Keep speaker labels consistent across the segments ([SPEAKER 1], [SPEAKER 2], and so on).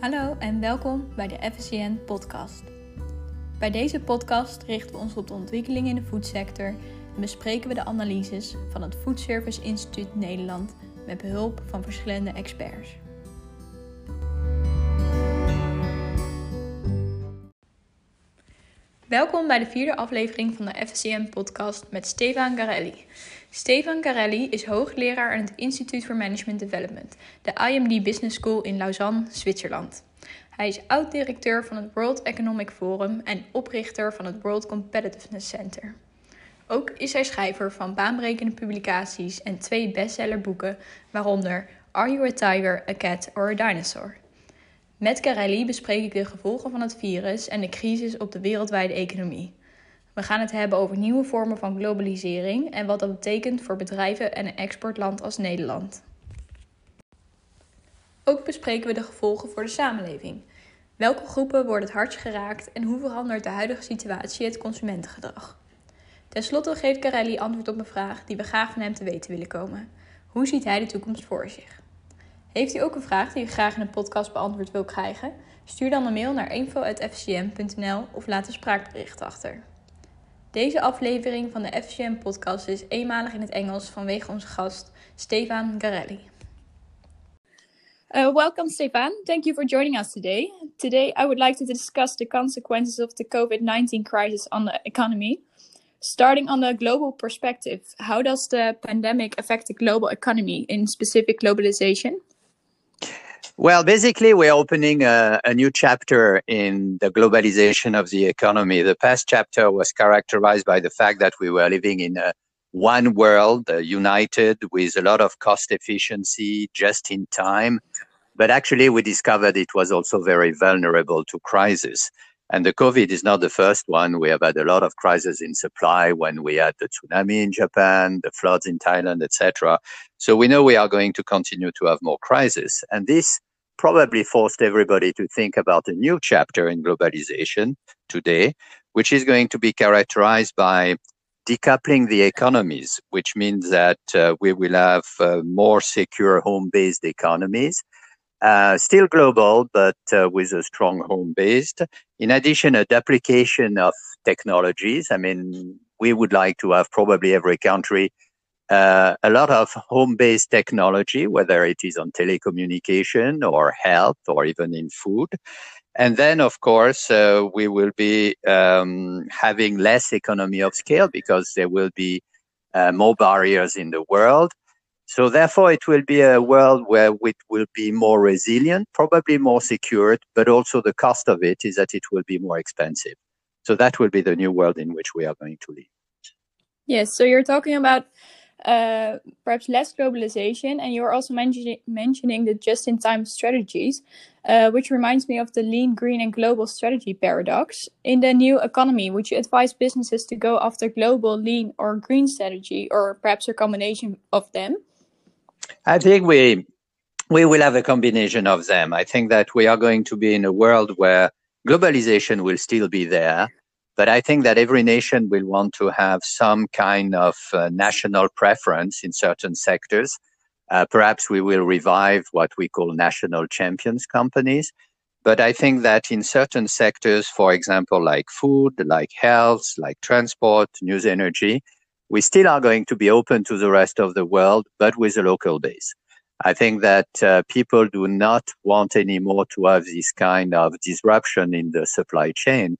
[SPEAKER 1] Hallo en welkom bij de FSCN podcast. Bij deze podcast richten we ons op de ontwikkeling in de voedsector en bespreken we de analyses van het Food Service Instituut Nederland met behulp van verschillende experts. Welkom bij de vierde aflevering van de FSCM podcast met Stefan Garelli. Stefan Garelli is hoogleraar aan het Instituut for Management Development, de IMD Business School in Lausanne, Zwitserland. Hij is oud-directeur van het World Economic Forum en oprichter van het World Competitiveness Center. Ook is hij schrijver van baanbrekende publicaties en twee bestsellerboeken, waaronder Are You a Tiger, a Cat or a Dinosaur? Met Carelli bespreek ik de gevolgen van het virus en de crisis op de wereldwijde economie. We gaan het hebben over nieuwe vormen van globalisering en wat dat betekent voor bedrijven en een exportland als Nederland. Ook bespreken we de gevolgen voor de samenleving. Welke groepen worden het hardst geraakt en hoe verandert de huidige situatie het consumentengedrag? Ten slotte geeft Carelli antwoord op een vraag die we graag van hem te weten willen komen. Hoe ziet hij de toekomst voor zich? Heeft u ook een vraag die u graag in een podcast beantwoord wil krijgen? Stuur dan een mail naar info.fcm.nl of laat een spraakbericht achter. Deze aflevering van de FCM podcast is eenmalig in het Engels vanwege onze gast Stefan Garelli. Uh, welcome, Stefan. Thank you for joining us today. Today, I would like to discuss the consequences of the COVID 19 crisis on the economy. Starting on the global perspective, how does the pandemic affect the global economy, in specific globalization?
[SPEAKER 2] Well, basically, we're opening a, a, new chapter in the globalization of the economy. The past chapter was characterized by the fact that we were living in a one world, uh, united with a lot of cost efficiency, just in time. But actually, we discovered it was also very vulnerable to crisis. And the COVID is not the first one. We have had a lot of crises in supply when we had the tsunami in Japan, the floods in Thailand, etc. So we know we are going to continue to have more crises. And this probably forced everybody to think about a new chapter in globalization today, which is going to be characterized by decoupling the economies, which means that uh, we will have uh, more secure home-based economies uh, still global, but uh, with a strong home based. In addition, a duplication of technologies. I mean, we would like to have probably every country uh, a lot of home based technology, whether it is on telecommunication or health or even in food. And then, of course, uh, we will be um, having less economy of scale because there will be uh, more barriers in the world. So therefore, it will be a world where it will be more resilient, probably more secured, but also the cost of it is that it will be more expensive. So that will be the new world in which we are going to live.
[SPEAKER 1] Yes. So you're talking about uh, perhaps less globalization, and you're also mentioning mentioning the just-in-time strategies, uh, which reminds me of the lean, green, and global strategy paradox. In the new economy, would you advise businesses to go after global, lean, or green strategy, or perhaps a combination of them?
[SPEAKER 2] I think we we will have a combination of them. I think that we are going to be in a world where globalization will still be there, but I think that every nation will want to have some kind of uh, national preference in certain sectors. Uh, perhaps we will revive what we call national champions companies. But I think that in certain sectors, for example, like food, like health, like transport, news energy, we still are going to be open to the rest of the world, but with a local base. I think that uh, people do not want anymore to have this kind of disruption in the supply chain,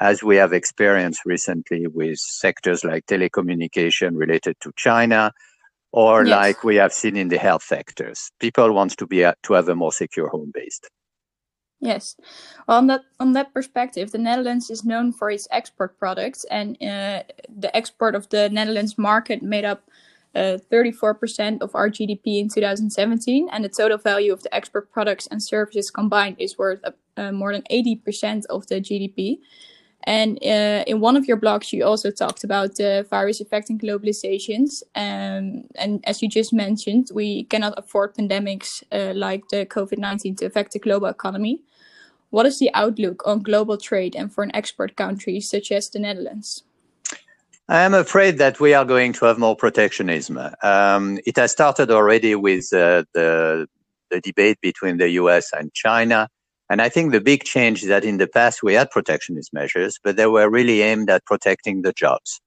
[SPEAKER 2] as we have experienced recently with sectors like telecommunication related to China, or yes. like we have seen in the health sectors. People want to be uh, to have a more secure home based.
[SPEAKER 1] Yes, well, on that on that perspective, the Netherlands is known for its export products, and uh, the export of the Netherlands market made up uh, 34% of our GDP in 2017, and the total value of the export products and services combined is worth uh, more than 80% of the GDP. And uh, in one of your blogs, you also talked about the virus affecting globalizations. Um, and as you just mentioned, we cannot afford pandemics uh, like the COVID 19 to affect the global economy. What is the outlook on global trade and for an export country such as the Netherlands?
[SPEAKER 2] I am afraid that we are going to have more protectionism. Um, it has started already with uh, the, the debate between the US and China. And I think the big change is that in the past we had protectionist measures, but they were really aimed at protecting the jobs.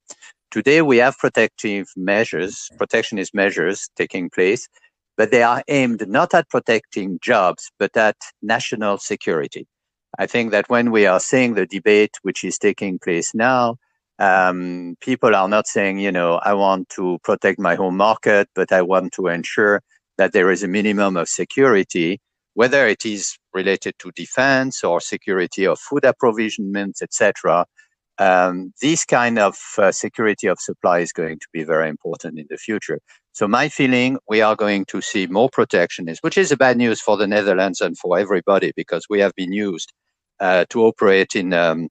[SPEAKER 2] Today we have protective measures, protectionist measures taking place, but they are aimed not at protecting jobs, but at national security. I think that when we are seeing the debate which is taking place now, um, people are not saying, you know, I want to protect my home market, but I want to ensure that there is a minimum of security, whether it is related to defense or security of food approvisionment, etc. Um, this kind of uh, security of supply is going to be very important in the future. So my feeling, we are going to see more protectionism, which is a bad news for the Netherlands and for everybody because we have been used uh, to operate in um,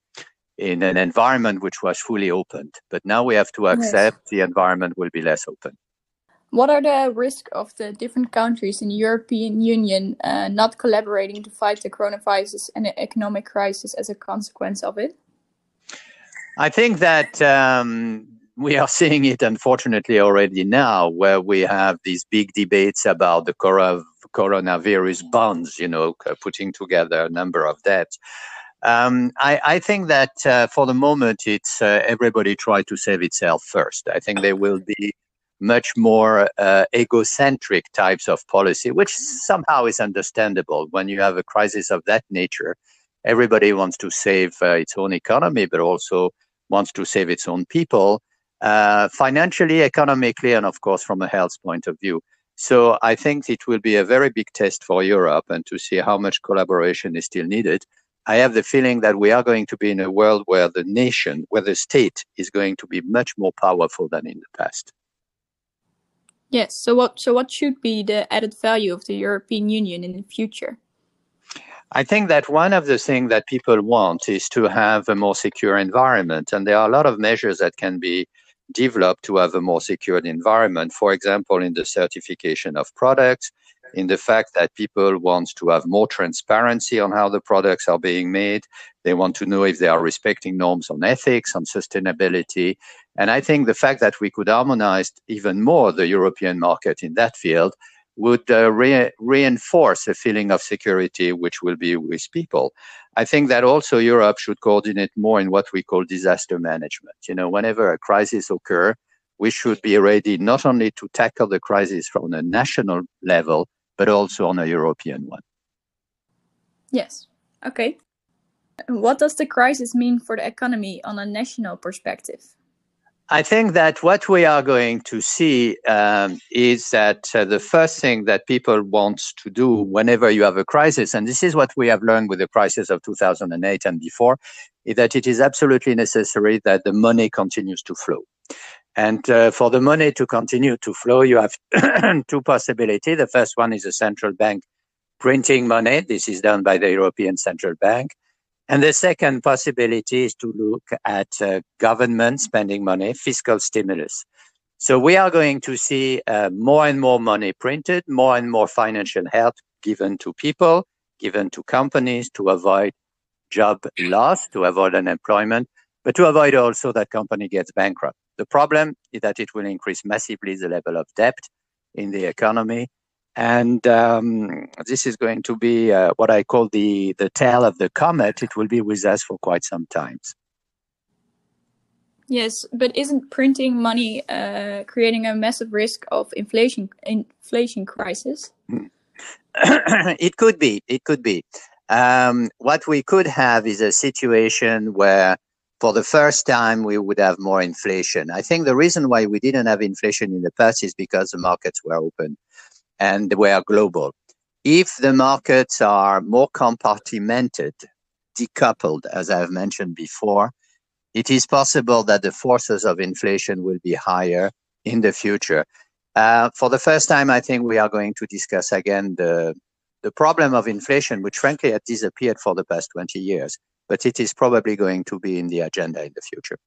[SPEAKER 2] in an environment which was fully opened. But now we have to accept yes. the environment will be less open.
[SPEAKER 1] What are the risks of the different countries in the European Union uh, not collaborating to fight the coronavirus and the economic crisis as a consequence of it?
[SPEAKER 2] I think that um, we are seeing it, unfortunately, already now, where we have these big debates about the coronavirus bonds, you know, putting together a number of debts. Um, I, I, think that uh, for the moment, it's uh, everybody try to save itself first. I think there will be much more uh, egocentric types of policy, which somehow is understandable when you have a crisis of that nature. Everybody wants to save uh, its own economy, but also wants to save its own people, uh, financially, economically, and of course from a health point of view. So I think it will be a very big test for Europe and to see how much collaboration is still needed. I have the feeling that we are going to be in a world where the nation, where the state is going to be much more powerful than in the past.
[SPEAKER 1] Yes. So what so what should be the added value of the European Union in the future?
[SPEAKER 2] I think that one of the things that people want is to have a more secure environment. And there are a lot of measures that can be developed to have a more secured environment. For example, in the certification of products, in the fact that people want to have more transparency on how the products are being made. They want to know if they are respecting norms on ethics, on sustainability. And I think the fact that we could harmonize even more the European market in that field would uh, re- reinforce a feeling of security which will be with people. I think that also Europe should coordinate more in what we call disaster management. You know, whenever a crisis occurs, we should be ready not only to tackle the crisis from a national level, but also on a European one.
[SPEAKER 1] Yes. Okay. What does the crisis mean for the economy on a national perspective?
[SPEAKER 2] I think that what we are going to see um, is that uh, the first thing that people want to do whenever you have a crisis, and this is what we have learned with the crisis of 2008 and before, is that it is absolutely necessary that the money continues to flow. And uh, for the money to continue to flow, you have two possibilities. The first one is a central bank printing money. This is done by the European Central Bank. And the second possibility is to look at uh, government spending money, fiscal stimulus. So we are going to see uh, more and more money printed, more and more financial help given to people, given to companies to avoid job loss, to avoid unemployment, but to avoid also that company gets bankrupt. The problem is that it will increase massively the level of debt in the economy. And um, this is going to be uh, what I call the, the tail of the comet. It will be with us for quite some time.
[SPEAKER 1] Yes, but isn't printing money uh, creating a massive risk of inflation inflation crisis?
[SPEAKER 2] it could be. It could be. Um, what we could have is a situation where for the first time, we would have more inflation. I think the reason why we didn't have inflation in the past is because the markets were open and they were global. If the markets are more compartmented, decoupled, as I've mentioned before, it is possible that the forces of inflation will be higher in the future. Uh, for the first time, I think we are going to discuss again the, the problem of inflation, which frankly had disappeared for the past 20 years but it is probably going to be in the agenda in the future.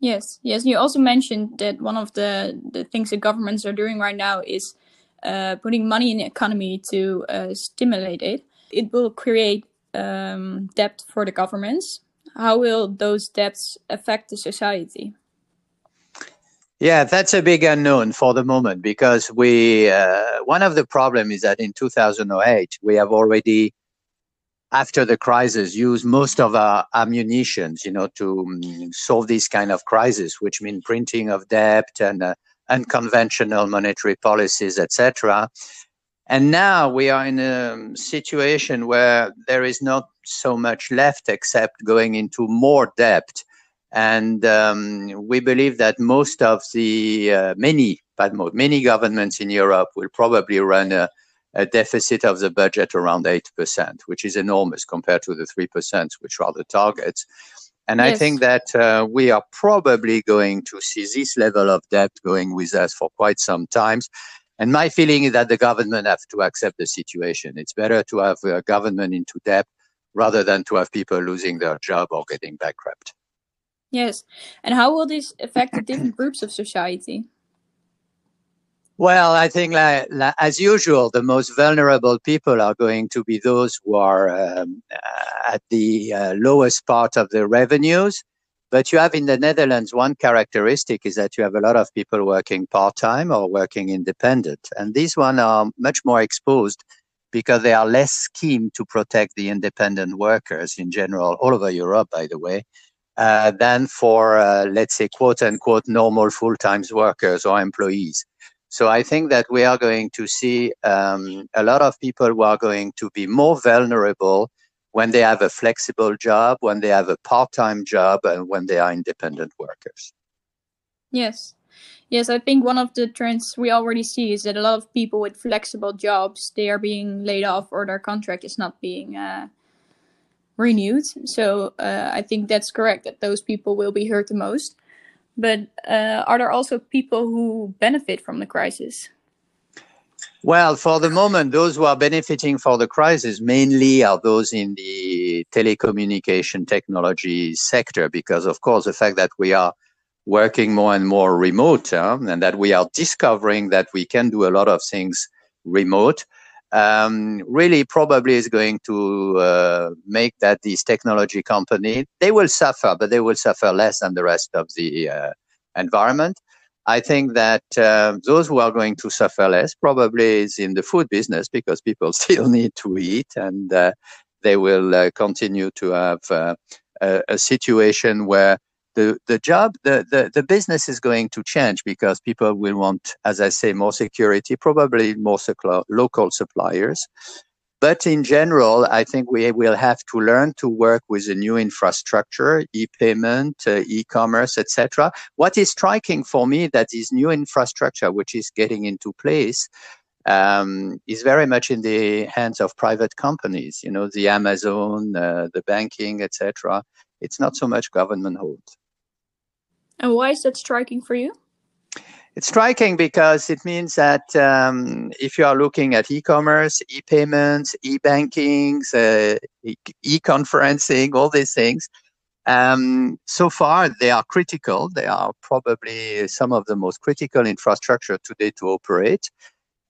[SPEAKER 1] Yes, yes. You also mentioned that one of the, the things the governments are doing right now is uh, putting money in the economy to uh, stimulate it. It will create um, debt for the governments. How will those debts affect the society?
[SPEAKER 2] Yeah, that's a big unknown for the moment because we uh, one of the problems is that in 2008 we have already after the crisis, use most of our ammunitions, you know, to um, solve this kind of crisis, which mean printing of debt and uh, unconventional monetary policies, etc. And now we are in a situation where there is not so much left except going into more debt. And um, we believe that most of the uh, many, but many governments in Europe will probably run a, a deficit of the budget around 8%, which is enormous compared to the 3%, which are the targets. And yes. I think that uh, we are probably going to see this level of debt going with us for quite some times. And my feeling is that the government have to accept the situation. It's better to have a government into debt rather than to have people losing their job or getting bankrupt.
[SPEAKER 1] Yes. And how will this affect the different groups of society?
[SPEAKER 2] Well, I think, like, like, as usual, the most vulnerable people are going to be those who are um, at the uh, lowest part of the revenues. But you have in the Netherlands one characteristic is that you have a lot of people working part time or working independent, and these one are much more exposed because they are less keen to protect the independent workers in general, all over Europe, by the way, uh, than for uh, let's say quote unquote normal full time workers or employees. So I think that we are going to see um, a lot of people who are going to be more vulnerable when they have a flexible job, when they have a part-time job, and when they are independent workers.
[SPEAKER 1] Yes. Yes, I think one of the trends we already see is that a lot of people with flexible jobs they are being laid off or their contract is not being uh, renewed. So uh, I think that's correct that those people will be hurt the most. But uh, are there also people who benefit from the crisis?
[SPEAKER 2] Well, for the moment, those who are benefiting for the crisis mainly are those in the telecommunication technology sector, because of course, the fact that we are working more and more remote uh, and that we are discovering that we can do a lot of things remote um, really probably is going to uh, make that these technology company they will suffer, but they will suffer less than the rest of the uh, environment. I think that uh, those who are going to suffer less probably is in the food business because people still need to eat and uh, they will uh, continue to have uh, a, a situation where the, the job, the, the, the business is going to change because people will want, as I say, more security, probably more local suppliers. But in general, I think we will have to learn to work with a new infrastructure, e-payment, uh, e-commerce, etc. What is striking for me that this new infrastructure, which is getting into place, um, is very much in the hands of private companies. You know, the Amazon, uh, the banking, etc. It's not so much government hold.
[SPEAKER 1] And why is that striking for you?
[SPEAKER 2] It's striking because it means that um, if you are looking at e-commerce, e-payments, e-bankings, uh, e-conferencing, all these things, um, so far they are critical. They are probably some of the most critical infrastructure today to operate.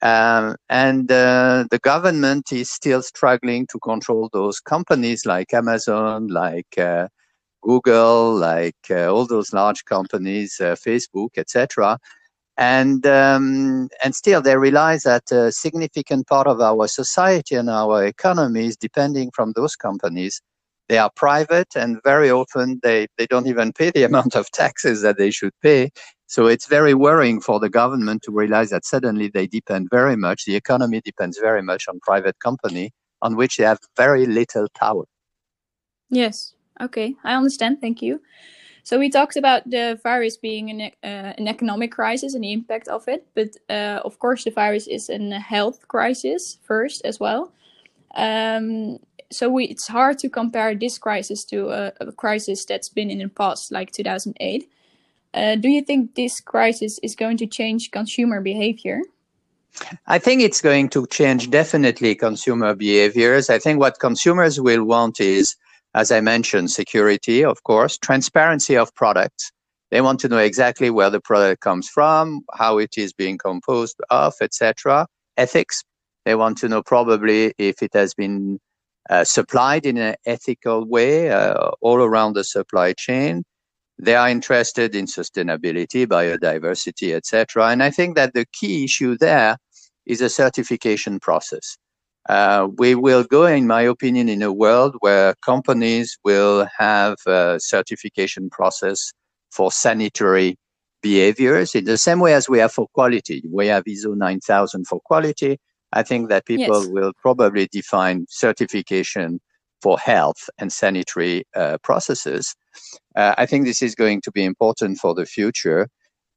[SPEAKER 2] Um, and uh, the government is still struggling to control those companies like Amazon, like uh, Google, like uh, all those large companies, uh, Facebook, etc. And um, and still, they realize that a significant part of our society and our economy is depending from those companies. They are private, and very often they, they don't even pay the amount of taxes that they should pay. So it's very worrying for the government to realize that suddenly they depend very much. The economy depends very much on private company, on which they have very little power.
[SPEAKER 1] Yes, Okay, I understand. Thank you. So we talked about the virus being an, uh, an economic crisis and the impact of it, but uh, of course the virus is a health crisis first as well. Um, so we, it's hard to compare this crisis to a, a, crisis that's been in the past, like 2008. Uh, do you think this crisis is going to change consumer behavior?
[SPEAKER 2] I think it's going to change definitely consumer behaviors. I think what consumers will want is as I mentioned, security, of course, transparency of products. They want to know exactly where the product comes from, how it is being composed of, etc. Ethics. They want to know probably if it has been uh, supplied in an ethical way uh, all around the supply chain. They are interested in sustainability, biodiversity, etc. And I think that the key issue there is a certification process. Uh, we will go, in my opinion, in a world where companies will have a certification process for sanitary behaviors in the same way as we have for quality. We have ISO 9000 for quality. I think that people yes. will probably define certification for health and sanitary uh, processes. Uh, I think this is going to be important for the future.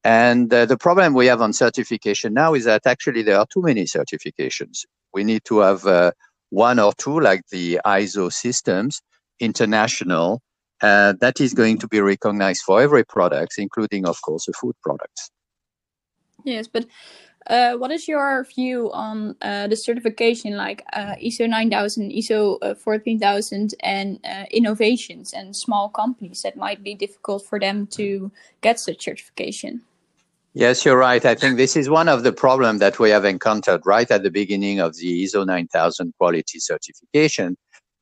[SPEAKER 2] And uh, the problem we have on certification now is that actually there are too many certifications. We need to have uh, one or two, like the ISO systems, international, uh, that is going to be recognized for every product, including, of course, the food products.
[SPEAKER 1] Yes, but uh, what is your view on uh, the certification like uh, ISO 9000, ISO uh, 14000, and uh, innovations and small companies that might be difficult for them to get such certification?
[SPEAKER 2] Yes, you're right. I think this is one of the problems that we have encountered right at the beginning of the ISO 9000 quality certification,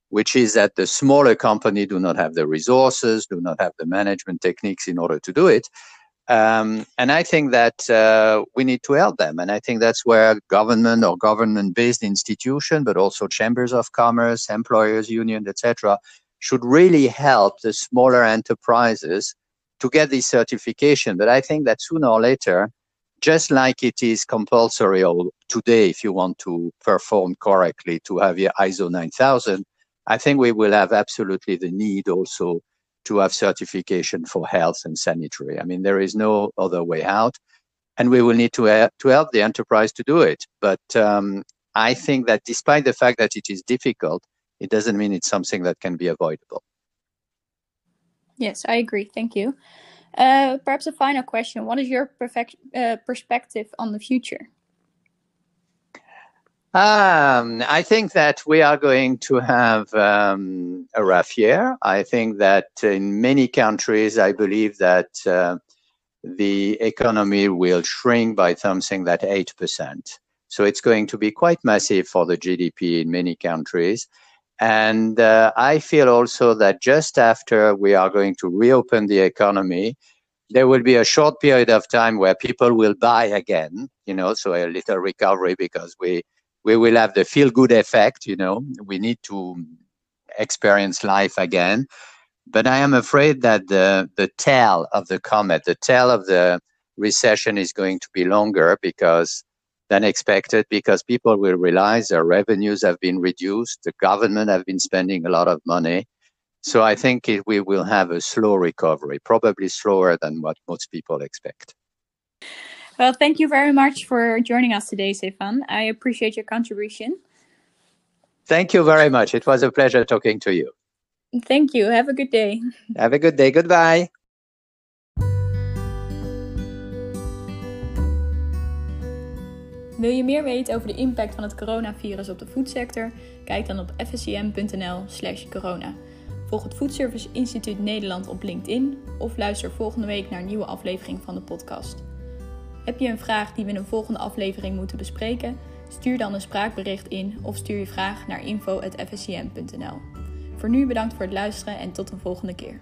[SPEAKER 2] which is that the smaller company do not have the resources, do not have the management techniques in order to do it. Um, and I think that uh, we need to help them. And I think that's where government or government-based institution, but also chambers of commerce, employers union, etc., should really help the smaller enterprises to get this certification. But I think that sooner or later, just like it is compulsory or today, if you want to perform correctly to have your ISO 9000, I think we will have absolutely the need also to have certification for health and sanitary. I mean, there is no other way out, and we will need to, uh, to help the enterprise to do it. But um, I think that despite the fact that it is difficult, it doesn't mean it's something that can be avoidable.
[SPEAKER 1] Yes, I agree. Thank you. Uh, perhaps a final question. What is your perfect, uh, perspective on the future?
[SPEAKER 2] Um, I think that we are going to have um, a rough year. I think that in many countries, I believe that uh, the economy will shrink by something that 8%. So it's going to be quite massive for the GDP in many countries. And uh, I feel also that just after we are going to reopen the economy, there will be a short period of time where people will buy again, you know, so a little recovery because we we will have the feel good effect, you know. We need to experience life again. But I am afraid that the the tail of the comet, the tail of the recession is going to be longer because than expected because people will realize their revenues have been reduced. The government have been spending a lot of money. So I think it, we will have a slow recovery, probably slower than what most people expect.
[SPEAKER 1] Well, thank you very much for joining us today, Stefan. I appreciate your contribution.
[SPEAKER 2] Thank you very much. It was a pleasure talking to you.
[SPEAKER 1] Thank you. Have a good day.
[SPEAKER 2] Have a good day. Goodbye.
[SPEAKER 1] Wil je meer weten over de impact van het coronavirus op de voedsector? Kijk dan op fscm.nl/slash corona. Volg het Foodservice Instituut Nederland op LinkedIn of luister volgende week naar een nieuwe aflevering van de podcast. Heb je een vraag die we in een volgende aflevering moeten bespreken? Stuur dan een spraakbericht in of stuur je vraag naar info.fscm.nl. Voor nu bedankt voor het luisteren en tot een volgende keer.